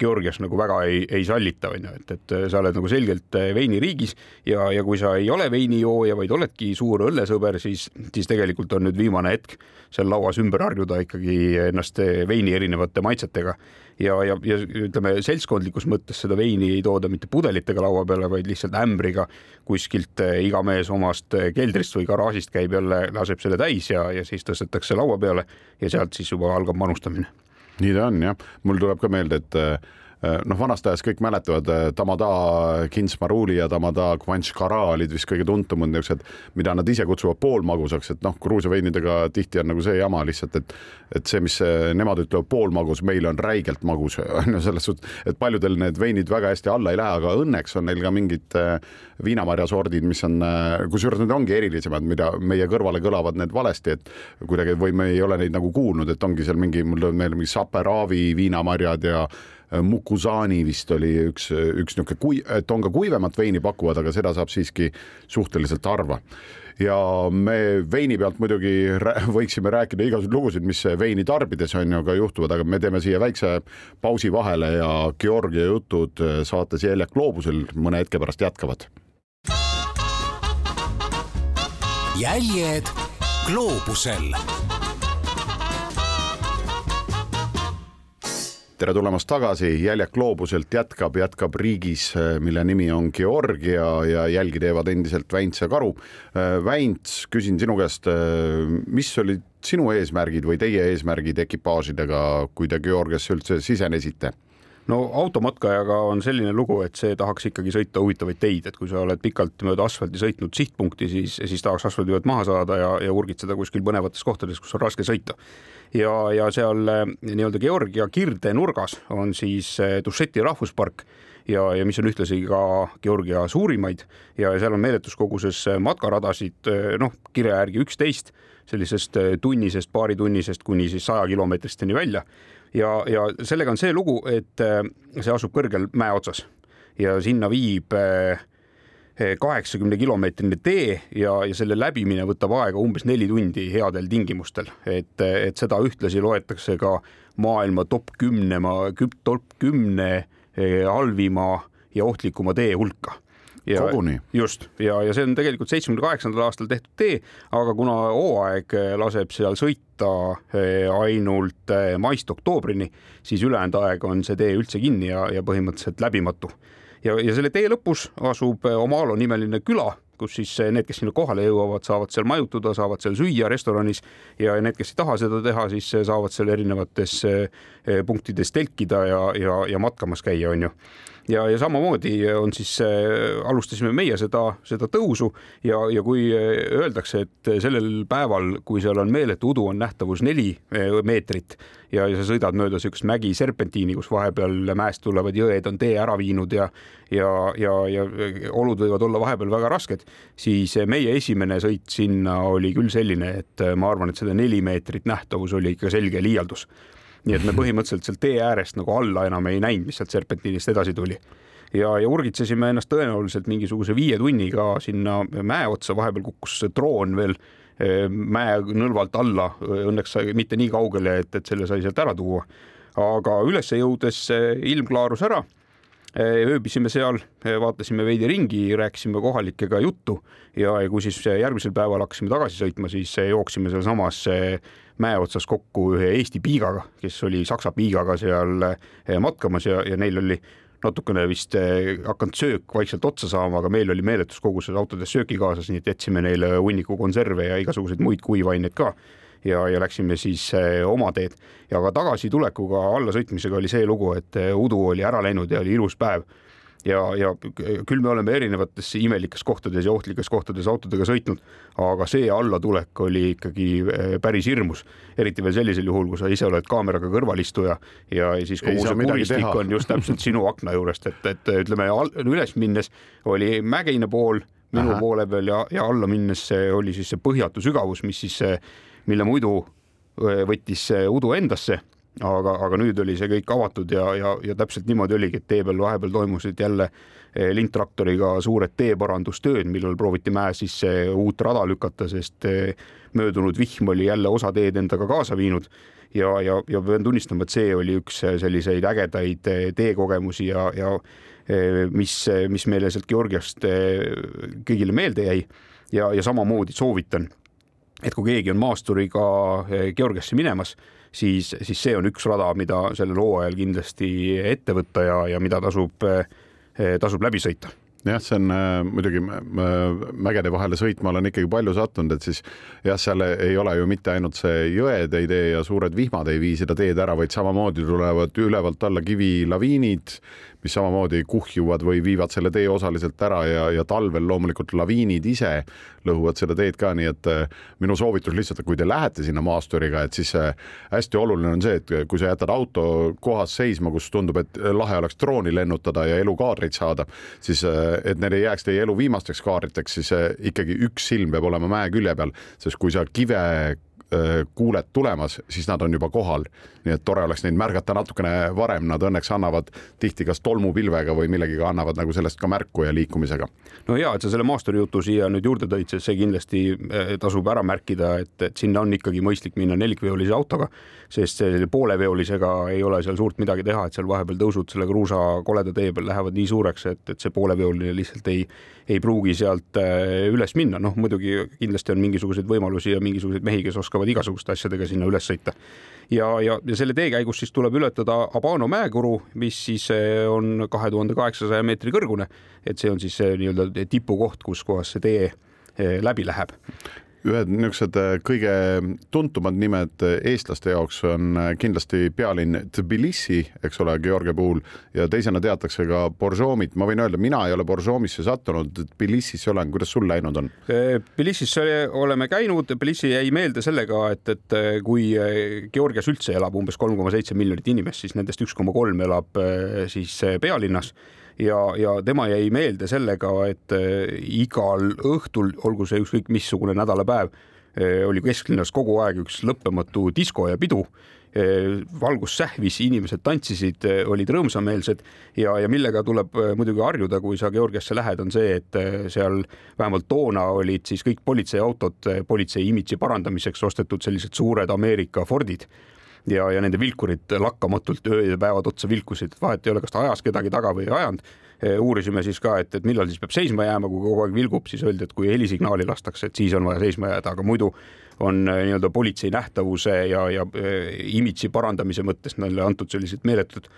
B: Georgias nagu väga ei, ei sallita, on ju, et, et eh, sa oled nagu selgelt eh, veiniriigis ja, ja kui sa ei ole veinijooja, vaid oledki suur õllesõber, siis, siis tegelikult on nüüd viimane hetk seal lauas ümber harjuda ikkagi ennast veini erinevate maitsetega. Ja, ja, ja ütleme seltskondlikus mõttes seda veini ei tooda mitte pudelitega laua peale, vaid lihtsalt ämbriga kuskilt iga mees omast keldrist või garaažist käib jälle, laseb selle täis ja, ja siis tõstetakse laua peale ja sealt siis juba algab manustamine
A: nii ta on jah, mul tuleb ka meelde, et Äh, noh, vanast ajast kõik mäletavad äh, Tamada Kinsmaruli ja Tamada Kvanškara olid vist kõige tuntumad niisugused, mida nad ise kutsuvad poolmagusaks, et noh, Gruusia veinidega tihti on nagu see jama lihtsalt, et et see, mis äh, nemad ütlevad poolmagus, meil on räigelt magus, on ju selles suhtes, et paljudel need veinid väga hästi alla ei lähe, aga õnneks on neil ka mingid viinamarjasordid, mis on, kusjuures need ongi erilisemad, mida meie kõrvale kõlavad need valesti, et kuidagi või me ei ole neid nagu kuulnud, et ongi seal mingi, mul tuleb meelde mingi Saperavi viinamarjad ja Äh, Mukuzani vist oli üks, üks niisugune kui-, et on ka kuivemat veini pakuvad, aga seda saab siiski suhteliselt harva. ja me veini pealt muidugi võiksime rääkida igasuguseid lugusid, mis veini tarbides on ju ka juhtuvad, aga me teeme siia väikse pausi vahele ja Georgia jutud saates Jäljak gloobusel mõne hetke pärast jätkavad.
C: jäljed gloobusel
A: tere tulemast tagasi, Jäljak gloobuselt jätkab, jätkab riigis, mille nimi on Georgia ja jälgi teevad endiselt Väints ja Karu. Väints, küsin sinu käest, mis olid sinu eesmärgid või teie eesmärgid ekipaažidega, kui te Georgiasse üldse sisenesite?
B: No automatkajaga on selline lugu, et see tahaks ikkagi sõita huvitavaid teid, et kui sa oled pikalt mööda asfalti sõitnud sihtpunkti, siis, siis tahaks asfaldi pealt maha saada ja, ja urgitseda kuskil põnevates kohtades, kus on raske sõita ja, ja seal eh, nii-öelda Georgia kirdenurgas on siis eh, Dušeti rahvuspark ja, ja mis on ühtlasi ka Georgia suurimaid ja seal on meeletus koguses matkaradasid, noh, kirja järgi üksteist, sellisest tunnisest, paaritunnisest kuni siis saja kilomeetristeni välja. Ja, ja sellega on see lugu, et see asub kõrgel mäe otsas ja sinna viib kaheksakümne kilomeetrine tee ja, ja selle läbimine võtab aega umbes neli tundi headel tingimustel, et, et seda ühtlasi loetakse ka maailma top kümne, top kümne halvima ja ohtlikuma tee hulka
A: ja, koguni.
B: just ja, ja see on tegelikult seitsmekümne kaheksandal aastal tehtud tee, aga kuna hooaeg laseb seal sõita eh, ainult eh, maist oktoobrini, siis ülejäänud aeg on see tee üldse kinni ja, ja põhimõtteliselt läbimatu. ja, ja selle tee lõpus asub Omalo nimeline küla kus siis need, kes sinna kohale jõuavad, saavad seal majutuda, saavad seal süüa restoranis ja need, kes ei taha seda teha, siis saavad seal erinevates eh, punktides telkida ja, ja, ja matkamas käia, onju ja, ja samamoodi on siis alustasime meie seda, seda tõusu ja, ja kui öeldakse, et sellel päeval, kui seal on meeletu udu, on nähtavus neli meetrit ja, ja sa sõidad mööda siukest mägi serpentiini, kus vahepeal mäest tulevad jõed on tee ära viinud ja ja, ja, ja olud võivad olla vahepeal väga rasked, siis meie esimene sõit sinna oli küll selline, et ma arvan, et seda neli meetrit nähtavus oli ikka selge liialdus nii et me põhimõtteliselt sealt tee äärest nagu alla enam ei näinud, mis sealt serpentiinist edasi tuli ja, ja urgitsesime ennast tõenäoliselt mingisuguse viie tunniga sinna mäe otsa, vahepeal kukkus droon veel eh, mäe nõlvalt alla, õnneks mitte nii kaugele, et, et selle sai sealt ära tuua. aga üles jõudes eh, ilm klaarus ära Eh, ööbisime seal, eh, vaatasime veidi ringi, rääkisime kohalikega juttu ja, ja kui siis järgmisel päeval hakkasime tagasi sõitma, siis eh, jooksime sealsamas mäe otsas kokku ühe Eesti piigaga, kes oli saksa piigaga seal matkamas ja, ja neil oli natukene vist hakanud söök vaikselt otsa saama, aga meil oli meeletus koguses autodes sööki kaasas, nii et jätsime neile hunniku konserve ja igasuguseid muid kuivaineid ka ja, ja läksime siis eh, oma teed. Ja ka tagasitulekuga allasõitmisega oli see lugu, et eh, udu oli ära läinud ja oli ilus päev. Ja, ja küll me oleme erinevates imelikes kohtades ja ohtlikes kohtades autodega sõitnud, aga see allatulek oli ikkagi eh, päris hirmus, eriti veel sellisel juhul, kui sa ise oled kaameraga kõrvalistuja ja siis kogu see kuristik on just täpselt sinu akna juurest, et, et ütleme üles minnes oli mägine pool minu Aha. poole peal ja, ja alla minnes oli siis see põhjatu sügavus, mis siis mille muidu võttis udu endasse, aga, aga nüüd oli see kõik avatud ja, ja, ja täpselt niimoodi oligi, et tee peal vahepeal toimusid jälle lindtraktoriga suured teeparandustööd, millal prooviti mäe sisse uut rada lükata, sest möödunud vihm oli jälle osa teed endaga kaasa viinud. Ja, ja, ja pean tunnistama, et see oli üks selliseid ägedaid teekogemusi ja, ja mis, mis meile sealt Georgiast kõigile meelde jäi. Ja, ja samamoodi soovitan et kui keegi on maasturiga eh, Georgiasse minemas, siis, siis see on üks rada, mida sellel hooajal kindlasti ette võtta ja, ja mida tasub, eh, tasub läbi sõita.
A: Jah, see on äh, muidugi mägede vahele sõitma olen ikkagi palju sattunud, et siis jah, seal ei ole ju mitte ainult see jõed ei tee ja suured vihmad ei vii seda teed ära, vaid samamoodi tulevad ülevalt alla kivilaviinid, mis samamoodi kuhjuvad või viivad selle tee osaliselt ära ja, ja talvel loomulikult laviinid ise lõhuvad seda teed ka, nii et äh, minu soovitus lihtsalt, kui te lähete sinna maasturiga, et siis äh, hästi oluline on see, et kui sa jätad auto kohas seisma, kus tundub, et lahe oleks drooni lennutada ja elukaadreid saada, siis äh, et need ei jääks teie elu viimasteks kaadriteks, siis ikkagi üks silm peab olema mäe külje peal, sest kui sa kive kuuled tulemas, siis nad on juba kohal. nii et tore oleks neid märgata natukene varem, nad õnneks annavad tihti kas tolmupilvega või millegiga annavad nagu sellest ka märku ja liikumisega.
B: no ja, et sa selle maasturi jutu siia nüüd juurde tõid, sest see kindlasti tasub ära märkida, et, et sinna on ikkagi mõistlik minna nelikveolise autoga, sest selle pooleveolisega ei ole seal suurt midagi teha, et seal vahepeal tõusud selle kruusa koleda tee peal lähevad nii suureks, et, et see pooleveoline lihtsalt ei, ei pruugi sealt üles minna, noh muidugi kindlasti on mingisuguseid võimalusi ja mingisuguseid mehi, kes oskavad igasuguste asjadega sinna üles sõita. ja, ja, ja selle tee käigus siis tuleb ületada Abano mäekuru, mis siis eh, on kahe tuhande kaheksasaja meetri kõrgune, et see on siis nii-öelda tipukoht, kus kohas see tee läbi läheb
A: ühed niisugused äh, kõige tuntumad nimed äh, eestlaste jaoks on äh, kindlasti pealinn Tbilisi, eks ole, Georgia puhul ja teisena teatakse ka Boržomit. ma võin öelda, mina ei ole Boržomisse sattunud, Tbilisisse olen, kuidas sul läinud on?
B: Tbilisisse oleme käinud, Tbilisi jäi meelde sellega, et, et kui Georgias üldse elab umbes kolm koma seitse miljonit inimest, siis nendest üks koma kolm elab siis pealinnas ja, ja tema jäi meelde sellega, et igal õhtul, olgu see ükskõik missugune nädalapäev, oli kesklinnas kogu aeg üks lõppematu disko ja pidu. Eh, valgus sähvis, inimesed tantsisid, eh, olid rõõmsameelsed ja, ja millega tuleb eh, muidugi harjuda, kui sa Georgiasse lähed, on see, et seal vähemalt toona olid siis kõik politseiautod politsei imidži parandamiseks ostetud sellised suured Ameerika Fordid ja, ja nende vilkurid lakkamatult ööd ja päevad otsa vilkusid, et vahet ei ole, kas ta ajas kedagi taga või ei ajanud. uurisime siis ka, et, et millal siis peab seisma jääma, kui kogu aeg vilgub, siis öeldi, et kui helisignaali lastakse, et siis on vaja seisma jääda, aga muidu on äh, nii-öelda politsei nähtavuse ja, ja äh, imidži parandamise mõttes neile antud sellised meeletud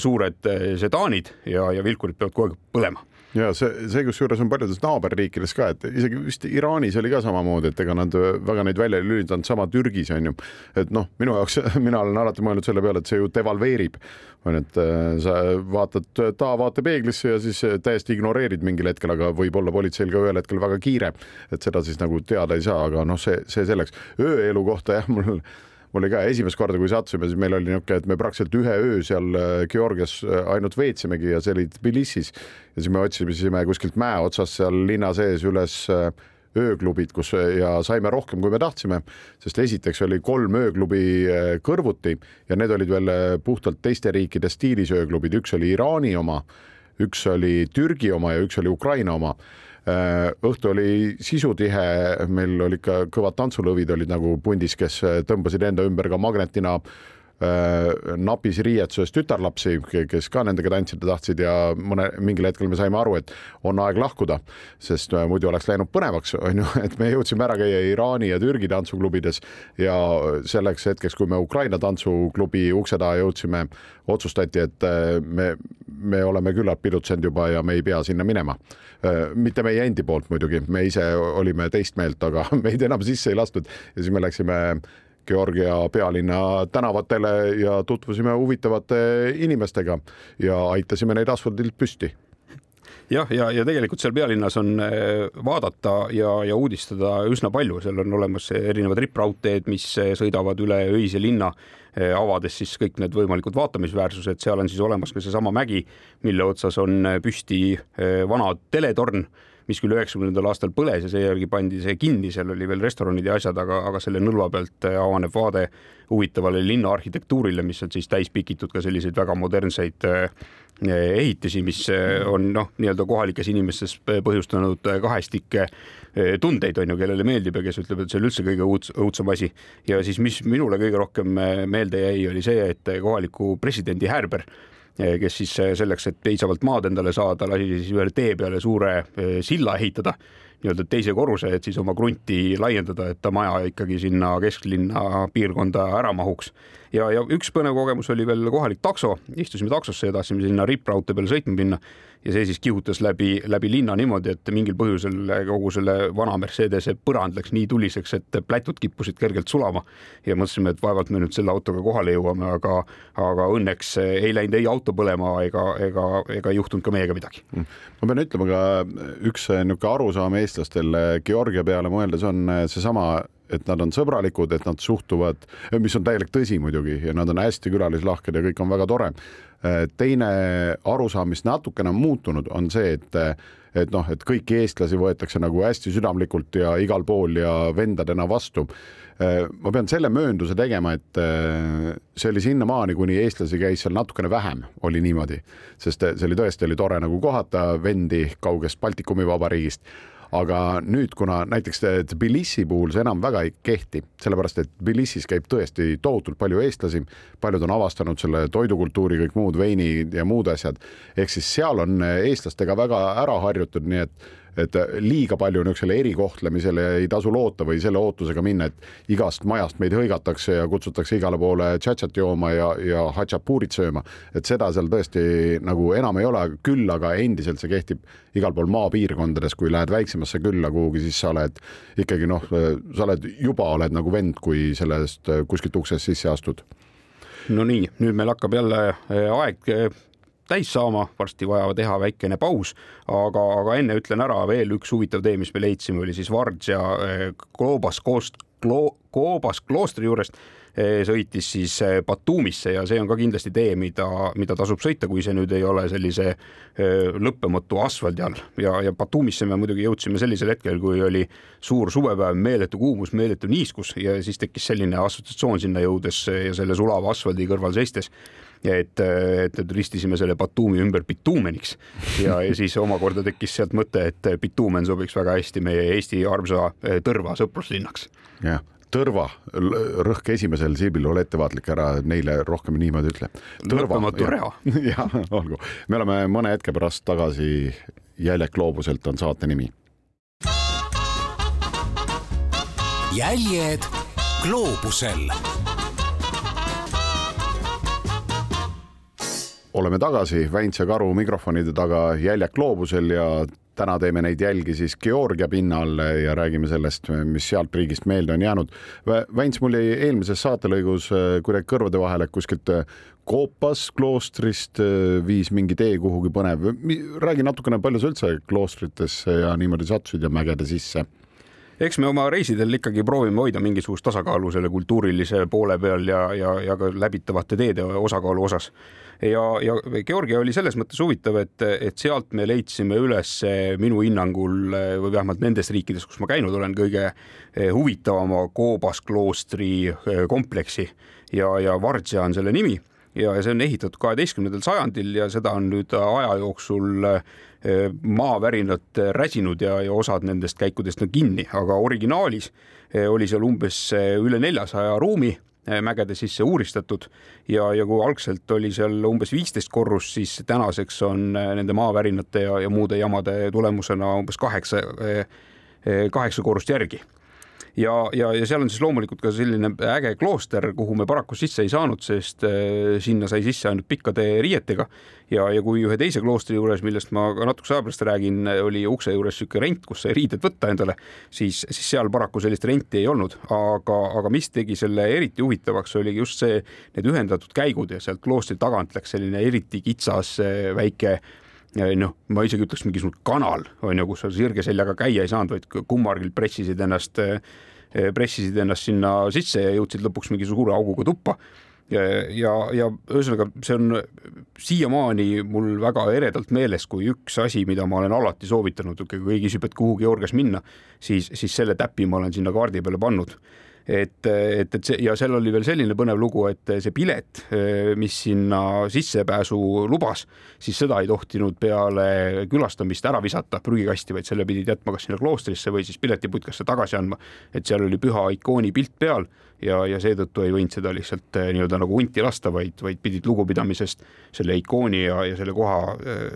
B: suured sedaanid ja, ja vilkurid peavad kogu aeg põlema
A: ja see, see kusjuures on paljudes naaberriikides ka, et isegi vist Iraanis oli ka samamoodi, et ega nad väga neid välja ei lülitanud, sama Türgis on ju. et noh, minu jaoks, mina olen alati mõelnud selle peale, et see ju devalveerib, on ju, et äh, sa vaatad tahavaatepeeglisse ja siis täiesti ignoreerid mingil hetkel, aga võib-olla politseil ka ühel hetkel väga kiire, et seda siis nagu teada ei saa, aga noh, see, see selleks. ööelu kohta jah, mul mul oli ka esimest korda, kui sattusime, siis meil oli niisugune, et me praktiliselt ühe öö seal äh, Georgias äh, ainult veetsimegi ja see oli Tbilisis. Ja siis me otsisime kuskilt mäe otsast seal linna sees üles äh, ööklubid, kus ja saime rohkem, kui me tahtsime, sest esiteks oli kolm ööklubi kõrvuti ja need olid veel puhtalt teiste riikide stiilis ööklubid, üks oli Iraani oma, üks oli Türgi oma ja üks oli Ukraina oma õhtu oli sisutihe, meil oli ikka kõvad tantsulõvid olid nagu pundis, kes äh, tõmbasid enda ümber ka magnetina. äh, napis riietuses tütarlapsi, kes ka nendega tantsida tahtsid ja mõne, mingil hetkel me saime aru, et on aeg lahkuda, sest muidu oleks läinud põnevaks, on ju, et me jõudsime ära käia Iraani ja Türgi tantsuklubides ja selleks hetkeks, kui me Ukraina tantsuklubi ukse taha jõudsime, otsustati, et me, me oleme küllalt pidutsenud juba ja me ei pea sinna minema. Äh, mitte meie endi poolt muidugi, me ise olime teist meelt, aga meid enam sisse ei lastud. Ja siis me läksime Georgia pealinna tänavatele ja tutvusime huvitavate inimestega ja aitasime neid asfaldilt püsti.
B: Jah, ja, ja, ja tegelikult seal pealinnas on äh, vaadata ja, ja uudistada üsna palju, seal on olemas erinevad rippraudteed, mis äh, sõidavad üle öise linna Eh, avades siis kõik need võimalikud vaatamisväärsused, seal on siis olemas ka seesama mägi, mille otsas on eh, püsti eh, vana teletorn, mis küll üheksakümnendal aastal põles ja seejärgi pandi see kinni, seal oli veel restoranid ja asjad, aga, aga selle nõlva pealt avaneb vaade huvitavale linna arhitektuurile, mis on siis täis pikitud ka selliseid väga modernseid ehitisi, mis on noh, nii-öelda kohalikes inimestes põhjustanud kahestikke tundeid, on ju, kellele meeldib ja kes ütleb, et see on üldse kõige õuds, õudsem asi. ja siis, mis minule kõige rohkem meelde jäi, oli see, et kohaliku presidendi häärber kes siis selleks, et piisavalt maad endale saada, lasi siis ühele tee peale suure silla ehitada nii-öelda teise korruse, et siis oma krunti laiendada, et ta maja ikkagi sinna kesklinna piirkonda ära mahuks. ja, ja üks põnev kogemus oli veel kohalik takso, istusime taksosse ja tahtsime sinna rippraudtee peale sõitma minna ja see siis kihutas läbi, läbi linna niimoodi, et mingil põhjusel kogu selle vana Mercedese põrand läks nii tuliseks, et plätud kippusid kergelt sulama. ja mõtlesime, et vaevalt me nüüd selle autoga kohale jõuame, aga, aga õnneks ei läinud ei auto põlema ega, ega, ega juhtunud ka meiega midagi.
A: ma pean ütlema ka üks niisugune arusaam eestlastel Georgia peale mõeldes on seesama et nad on sõbralikud, et nad suhtuvad, mis on täielik tõsi muidugi ja nad on hästi külalislahked ja kõik on väga tore. Äh, teine arusaam, mis natukene on muutunud, on see, et et noh, et kõiki eestlasi võetakse nagu hästi südamlikult ja igal pool ja vendadena vastu. Äh, ma pean selle möönduse tegema, et äh, see oli sinnamaani, kuni eestlasi käis seal natukene vähem, oli niimoodi, sest see oli tõesti oli tore nagu kohata vendi kaugest Baltikumi vabariigist aga nüüd, kuna näiteks Tbilisi puhul see enam väga ei kehti, sellepärast et Tbilisis käib tõesti tohutult palju eestlasi, paljud on avastanud selle toidukultuuri, kõik muud veinid ja muud asjad, ehk siis seal on eestlastega väga ära harjutud, nii et et liiga palju niisugusele erikohtlemisele ei tasu loota või selle ootusega minna, et igast majast meid hõigatakse ja kutsutakse igale poole tšatšat jooma ja, ja hatšapuurit sööma. et seda seal tõesti nagu enam ei ole, küll aga endiselt see kehtib igal pool maapiirkondades, kui lähed väiksemasse külla kuhugi, siis sa oled ikkagi noh, sa oled juba oled nagu vend, kui sellest kuskilt uksest sisse astud
B: no nii, nüüd meil hakkab jälle aeg täis saama, varsti vaja teha väikene paus, aga, aga enne ütlen ära veel üks huvitav tee, mis me leidsime, oli siis Vardža Koobas eh, koost-, Koobas kloostri juurest sõitis siis Batumisse ja see on ka kindlasti tee, mida, mida tasub sõita, kui see nüüd ei ole sellise lõppematu asfaldi all. Ja, ja Batumisse me muidugi jõudsime sellisel hetkel, kui oli suur suvepäev, meeletu kuumus, meeletu niiskus ja siis tekkis selline assotsiatsioon sinna jõudes ja selle sulava asfaldi kõrval seistes et, et, et ristisime selle Batumi ümber bituumeniks ja, ja siis omakorda tekkis sealt mõte, et bituumen sobiks väga hästi meie Eesti armsa eh, Tõrva sõpruslinnaks.
A: jah Tõrva, rõhk esimesel silbil, ole ettevaatlik, ära neile rohkem niimoodi ütle.
B: lõppematu reha.
A: jah, olgu, me oleme mõne hetke pärast tagasi. Jäljek loobuselt on saate nimi.
C: jäljed gloobusel
A: oleme tagasi Väints ja Karu mikrofonide taga jäljak gloobusel ja täna teeme neid jälgi siis Georgia pinnal ja räägime sellest, mis sealt riigist meelde on jäänud. Väints, mul jäi eelmises saatelõigus äh, kuidagi kõrvade vahele kuskilt äh, Koopas kloostrist äh, viis mingi tee kuhugi põnev. räägi natukene, palju sa üldse kloostritesse ja niimoodi sattusid ja mägede sisse
B: eks me oma reisidel ikkagi proovime hoida mingisugust tasakaalu selle kultuurilise poole peal ja, ja, ja ka läbitavate teede osakaalu osas. Ja, ja Georgia oli selles mõttes huvitav, et, et sealt me leidsime üles minu hinnangul või vähemalt nendes riikides, kus ma käinud olen, kõige eh, huvitavama Koobas kloostri eh, kompleksi. Ja, ja Vardžia on selle nimi. Ja see on ehitatud kaheteistkümnendal sajandil ja seda on nüüd aja jooksul eh, maavärinad räsinud ja, ja osad nendest käikudest on kinni, aga originaalis eh, oli seal umbes eh, üle neljasaja ruumi mägede sisse uuristatud. Ja, ja kui algselt oli seal umbes viisteist korrust, siis tänaseks on nende maavärinate ja, ja muude jamade tulemusena umbes kaheksa, kaheksa korrust järgi ja, ja, ja seal on siis loomulikult ka selline äge klooster, kuhu me paraku sisse ei saanud, sest äh, sinna sai sisse ainult pikkade riietega. ja, ja kui ühe teise kloostri juures, millest ma ka natukese aja pärast räägin, oli ukse juures niisugune rent, kus sai riided võtta endale, siis, siis seal paraku sellist renti ei olnud, aga, aga mis tegi selle eriti huvitavaks, oligi just see, need ühendatud käigud ja sealt kloostri tagant läks selline eriti kitsas äh, väike noh, ma isegi ütleks mingisugune kanal on ju, kus sa sirge seljaga käia ei saanud, vaid kummargil pressisid ennast, eh, pressisid ennast sinna sisse ja jõudsid lõpuks mingi suure auguga tuppa. ja, ja, ja ühesõnaga, see on siiamaani mul väga eredalt meeles, kui üks asi, mida ma olen alati soovitanud, kui keegi küsib, et kuhu Georgias minna, siis, siis selle täpi ma olen sinna kaardi peale pannud et, et, et see ja seal oli veel selline põnev lugu, et see pilet, mis sinna sissepääsu lubas, siis seda ei tohtinud peale külastamist ära visata prügikasti, vaid selle pidid jätma kas sinna kloostrisse või siis piletiputkesse tagasi andma. et seal oli püha ikooni pilt peal ja, ja seetõttu ei võinud seda lihtsalt eh, nii-öelda nagu hunti lasta, vaid, vaid pidid lugupidamisest selle ikooni ja, ja selle koha eh,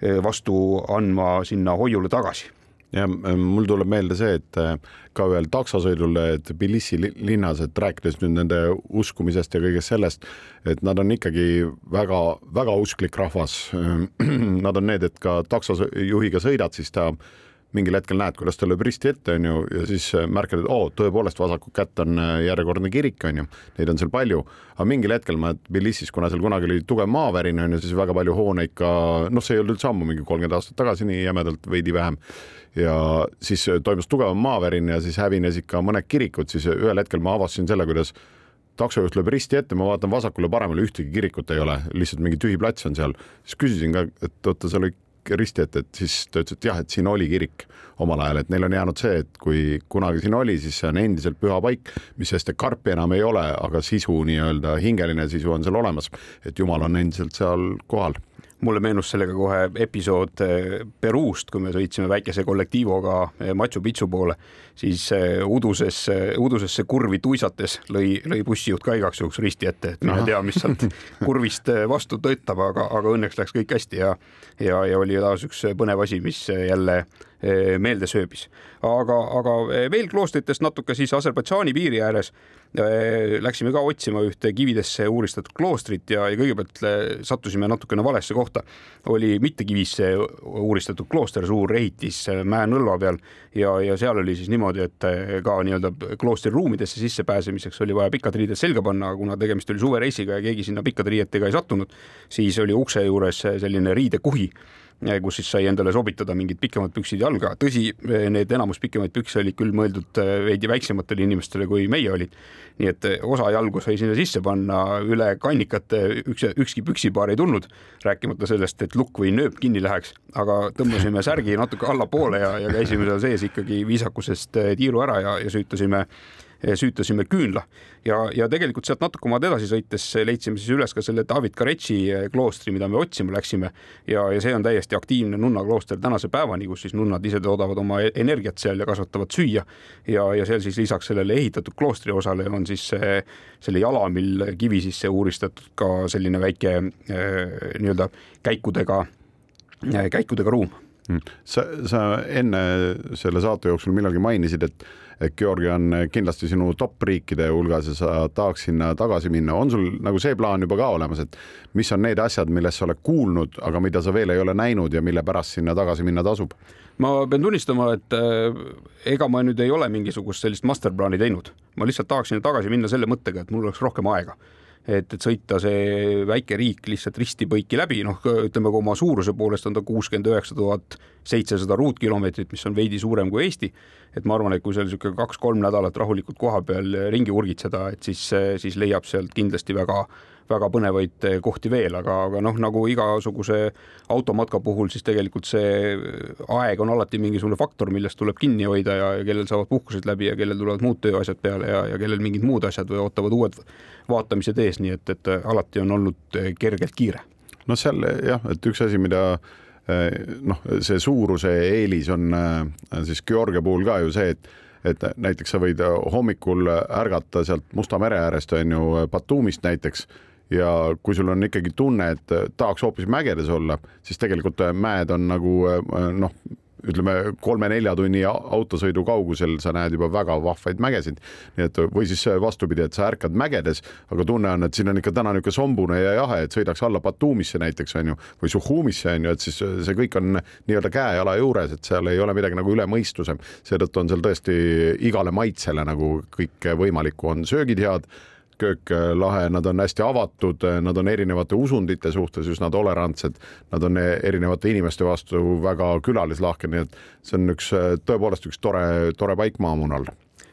B: eh, vastu andma sinna hoiule tagasi
A: ja mul tuleb meelde see, et äh, ka ühel taksosõidul Tbilisi linnas, et rääkides nüüd nende uskumisest ja kõigest sellest, et nad on ikkagi väga-väga usklik rahvas. Nad on need, et ka taksojuhiga sõidad, siis ta mingil hetkel näed, kuidas ta lööb risti ette, on ju, ja siis äh, märkad, et oo, tõepoolest vasakut kätt on äh, järjekordne kirik, on ju, neid on seal palju, aga mingil hetkel ma Tbilisis, kuna seal kunagi oli tugev maavärin, on ju, siis väga palju hooneid ka, noh, see ei olnud üldse ammu, mingi kolmkümmend aastat tagasi, nii jämedalt veidi vähem. ja siis äh, toimus tugevam maavärin ja siis hävinesid ka mõned kirikud, siis ühel hetkel ma avastasin selle, kuidas taksojuht lööb risti ette, ma vaatan vasakule-paremale, ühtegi kirikut ei ole, lihtsalt mingi tühi plats on seal. siis küsisin ka, et oota, seal oli risti ette, et siis ta ütles, et jah, et siin oli kirik omal ajal, et neil on jäänud see, et kui kunagi siin oli, siis see on endiselt püha paik, mis sest, et karpi enam ei ole, aga sisu nii-öelda hingeline sisu on seal olemas, et Jumal on endiselt seal kohal
B: mulle meenus sellega kohe episood eh, Peruust, kui me sõitsime väikese kollektiivoga eh, Machu Picchu poole, siis eh, udusesse, udusesse kurvi tuisates lõi, lõi bussijuht ka igaks juhuks risti ette, et mine tea, mis sealt kurvist vastu töötab, aga, aga õnneks läks kõik hästi ja ja, ja oli taas üks põnev asi, mis jälle meelde sööbis. aga, aga veel kloostritest natuke siis Aserbaidžaani piiri ääres Äh, läksime ka otsima ühte kividesse uuristatud kloostrit ja, ja kõigepealt sattusime natukene valesse kohta. oli mitte kivisse uuristatud klooster, suur ehitis mäenõlva peal ja, ja seal oli siis niimoodi, et ka nii-öelda kloostri ruumidesse sissepääsemiseks oli vaja pikad riided selga panna, kuna tegemist oli suvereisiga ja keegi sinna pikkade riietega ei sattunud, siis oli ukse juures selline riidekuhi kus siis sai endale sobitada mingid pikemad püksid jalga. tõsi, need enamus pikemaid pükse olid küll mõeldud veidi väiksematele inimestele, kui meie olid. nii et osa jalgu sai sinna sisse panna, üle kannikate üks, ükski püksipaar ei tulnud, rääkimata sellest, et lukk või nööp kinni läheks, aga tõmbasime särgi natuke allapoole ja, ja käisime seal sees ikkagi viisakusest tiiru ära ja, ja süütasime süütasime küünla ja, ja tegelikult sealt natuke maad edasi sõites leidsime siis üles ka selle David Karetši eh, kloostri, mida me otsima läksime. ja, ja see on täiesti aktiivne nunnaklooster tänase päevani, kus siis nunnad ise toodavad oma e-, energiat seal ja kasvatavad süüa. ja, ja seal siis lisaks sellele ehitatud kloostri osale on siis see, selle jalamil kivi sisse uuristatud ka selline väike eh, nii-öelda käikudega, käikudega ruum
A: mm. sa, sa enne selle saate jooksul millalgi mainisid, et et Georgi on kindlasti sinu top riikide hulgas ja sa tahaks sinna tagasi minna, on sul nagu see plaan juba ka olemas, et mis on need asjad, millest sa oled kuulnud, aga mida sa veel ei ole näinud ja mille pärast sinna tagasi minna tasub?
B: ma pean tunnistama, et äh, ega ma nüüd ei ole mingisugust sellist masterplaani teinud, ma lihtsalt tahaks sinna tagasi minna selle mõttega, et mul oleks rohkem aega et, et sõita see väike riik lihtsalt risti-põiki läbi, noh, ütleme, kui oma suuruse poolest on ta kuuskümmend üheksa tuhat seitsesada ruutkilomeetrit, mis on veidi suurem kui Eesti. et ma arvan, et kui seal niisugune kaks-kolm nädalat rahulikult koha peal ringi urgitseda, et siis, siis leiab sealt kindlasti väga väga põnevaid eh, kohti veel, aga, aga noh, nagu igasuguse automatka puhul, siis tegelikult see aeg on alati mingisugune faktor, millest tuleb kinni hoida ja, ja kellel saavad puhkused läbi ja kellel tulevad muud tööasjad peale ja, ja kellel mingid muud asjad või ootavad uued vaatamised ees, nii et, et alati on olnud eh, kergelt kiire.
A: no seal jah, et üks asi, mida eh, noh, see suuruse eelis on siis Georgia puhul ka ju see, et et näiteks sa võid hommikul ärgata sealt Musta mere äärest on ju Batumist näiteks ja kui sul on ikkagi tunne, et tahaks hoopis mägedes olla, siis tegelikult mäed on nagu noh, ütleme kolme-nelja tunni autosõidu kaugusel sa näed juba väga vahvaid mägesid. nii et või siis vastupidi, et sa ärkad mägedes, aga tunne on, et siin on ikka täna niisugune sombune ja jahe, et sõidaks alla Batumisse näiteks on ju või Suhumisse on ju, et siis see kõik on nii-öelda käe-jala juures, et seal ei ole midagi nagu üle mõistuse. seetõttu on seal tõesti igale maitsele nagu kõik võimalikku, on söögid head köök äh, lahe, nad on hästi avatud, äh, nad on erinevate usundite suhtes üsna tolerantsed, nad on äh, erinevate inimeste vastu väga külalislahked, nii et see on üks tõepoolest üks tore, tore paik maamunal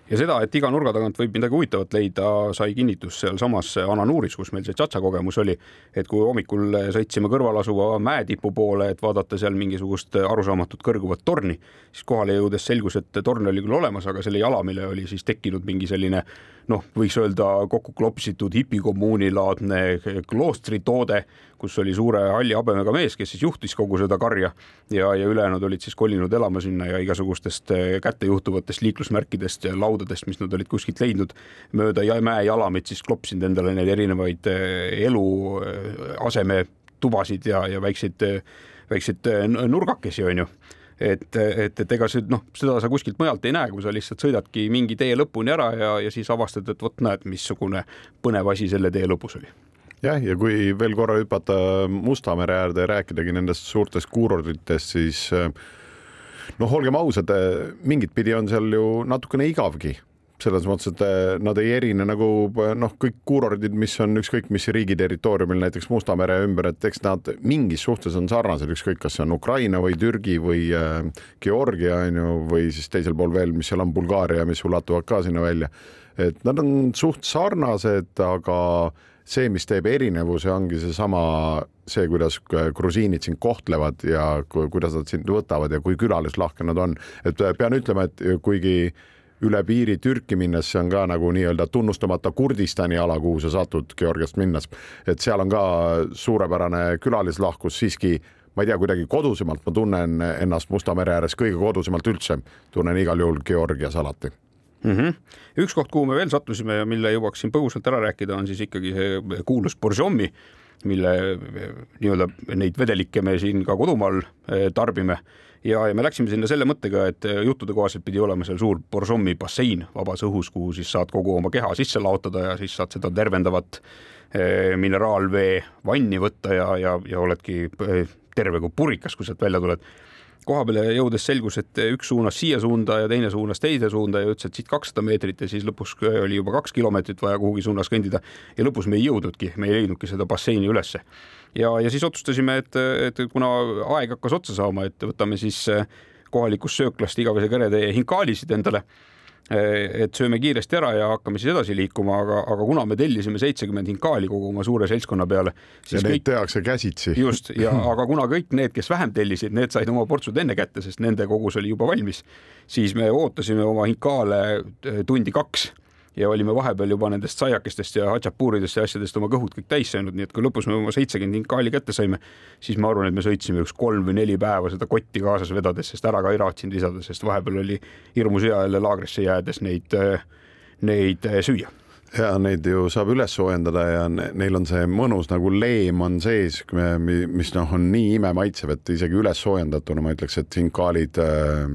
B: ja seda, et iga nurga tagant võib midagi huvitavat leida, sai kinnitust sealsamas Ananuuris, kus meil see tšatša kogemus oli. et kui hommikul sõitsime kõrval asuva mäetipu poole, et vaadata seal mingisugust arusaamatut kõrguvat torni, siis kohale jõudes selgus, et torn oli küll olemas, aga selle jalamile oli siis tekkinud mingi selline noh, võiks öelda kokku klopsitud hipikommuuni laadne kloostritoode, kus oli suure halli habemega mees, kes siis juhtis kogu seda karja ja, ja ülejäänud olid siis kolinud elama sinna ja igasugustest eh, kättejuhtuvatest liiklusmärkidest ja laudadest, mis nad olid kuskilt leidnud mööda mäejalamit, siis klopsinud endale neid erinevaid eh, eluaseme eh, tubasid ja, ja väikseid, väikseid nurgakesi, onju et, et, et ega see noh, seda sa kuskilt mujalt ei näe, kui sa lihtsalt sõidadki mingi tee lõpuni ära ja, ja siis avastad, et vot näed, missugune põnev asi selle tee lõpus oli
A: jah, ja kui veel korra hüpata Musta mere äärde ja rääkidagi nendest suurtest kuurorditest, siis noh, olgem ausad, mingit pidi on seal ju natukene igavgi selles mõttes, et eh, nad ei erine nagu eh, noh, kõik kuurordid, mis on ükskõik mis riigi territooriumil, näiteks Musta mere ümber, et eks nad mingis suhtes on sarnased, ükskõik, kas see on Ukraina või Türgi või Georgia on ju, või siis teisel pool veel, mis seal on Bulgaaria, mis ulatuvad ka sinna välja. et nad on suht sarnased, aga see, mis teeb erinevuse, ongi seesama, see, kuidas grusiinid sind kohtlevad ja kuidas nad sind võtavad ja kui külalislahke nad on, et pean ütlema, et kuigi üle piiri Türki minnes, see on ka nagu nii-öelda tunnustamata Kurdistani ala, kuhu sa satud Georgiast minnes. et seal on ka suurepärane külalislahkus siiski ma ei tea, kuidagi kodusemalt ma tunnen ennast Musta mere ääres kõige kodusemalt üldse, tunnen igal juhul Georgias alati
B: mm. -hmm. üks koht, kuhu me veel sattusime ja mille jõuaks siin põgusalt ära rääkida, on siis ikkagi see kuulus Boržomi, mille nii-öelda neid vedelikke me siin ka kodumaal eh, tarbime ja, ja me läksime sinna selle mõttega, et äh, juttude kohaselt pidi olema seal suur Borjomi bassein vabas õhus, kuhu siis saad kogu oma keha sisse laotada ja siis saad seda tervendavat äh, mineraalvee vanni võtta ja, ja, ja oledki terve kui purikas, kui sealt välja tuled koha peale jõudes selgus, et üks suunas siia suunda ja teine suunas teise suunda ja ütles, et siit kakssada meetrit ja siis lõpus oli juba kaks kilomeetrit vaja kuhugi suunas kõndida ja lõpus me ei jõudnudki, me ei leidnudki seda basseini ülesse. ja, ja siis otsustasime, et, et kuna aeg hakkas otsa saama, et võtame siis kohalikust sööklast igavese käretäie hinkaalisid endale et sööme kiiresti ära ja hakkame siis edasi liikuma, aga, aga kuna me tellisime seitsekümmend hinkaali kogu oma suure seltskonna peale.
A: ja neid kõik... tehakse käsitsi.
B: just ja aga kuna kõik need, kes vähem tellisid, need said oma portsud enne kätte, sest nende kogus oli juba valmis, siis me ootasime oma hinkaale eh, tundi kaks ja olime vahepeal juba nendest saiakestest ja hatšapuuridest ja asjadest oma kõhud kõik täis söönud, nii et kui lõpus me oma seitsekümmend hinkaali kätte saime, siis ma arvan, et me sõitsime üks kolm või neli päeva seda kotti kaasas vedades, sest ära ka ei raatsinud visada, sest vahepeal oli hirmus hea jälle laagrisse jäädes neid, neid süüa
A: ja neid ju saab üles soojendada ja neil on see mõnus nagu leem on sees, mis noh, on nii imemaitsev, et isegi üles soojendatuna ma ütleks, et hinkaalid äh,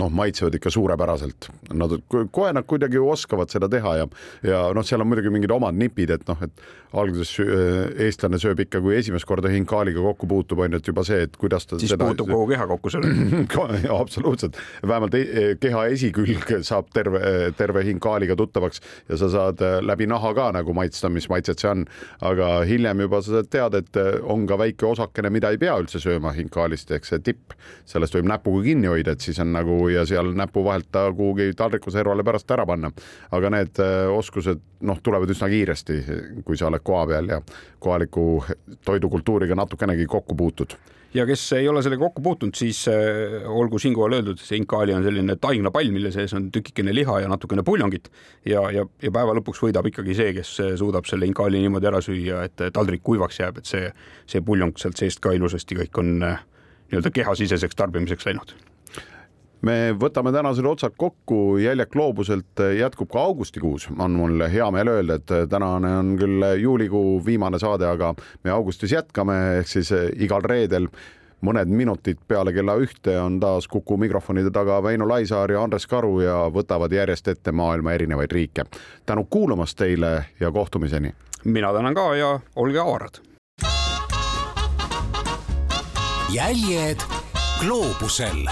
A: noh, maitsevad ikka suurepäraselt. Nad kohe nad kuidagi oskavad seda teha ja, ja noh, seal on muidugi mingid omad nipid, et noh, et alguses äh, eestlane sööb ikka, kui esimest korda hinkaaliga kokku puutub, on ju, et juba see, et kuidas ta
B: siis seda, puutub kogu keha kokku sellega
A: absoluutselt, vähemalt e keha esikülg saab terve, terve hinkaaliga tuttavaks ja sa saad äh, läbi naha ka nagu maitsta, mis maitset see on. aga hiljem juba sa tead, et on ka väike osakene, mida ei pea üldse sööma hinkaalist ehk see tipp, sellest võib näpuga kinni hoida, et siis on nagu ja seal näpu vahelt ta kuhugi taldriku servale pärast ära panna. aga need äh, oskused noh, tulevad üsna kiiresti, kui sa oled koha peal ja kohaliku toidukultuuriga natukenegi kokku puutud
B: ja kes ei ole sellega kokku puutunud, siis äh, olgu siinkohal öeldud, see inkaali on selline taignapall, mille sees on tükikene liha ja natukene puljongit. Ja, ja, ja päeva lõpuks võidab ikkagi see, kes äh, suudab selle inkaali niimoodi ära süüa, et taldrik kuivaks jääb, et see, see puljong sealt seest ka ilusasti kõik on äh, nii-öelda kehasiseseks tarbimiseks läinud
A: me võtame tänasel otsad kokku, Jäljak loobuselt jätkub ka augustikuus, on mul hea meel öelda, et tänane on küll juulikuu viimane saade, aga me augustis jätkame, ehk siis igal reedel mõned minutid peale kella ühte on taas Kuku mikrofonide taga Väino Laisaar ja Andres Karu ja võtavad järjest ette maailma erinevaid riike. tänu kuulamast teile ja kohtumiseni.
B: mina tänan ka ja olge avarad.
C: jäljed gloobusel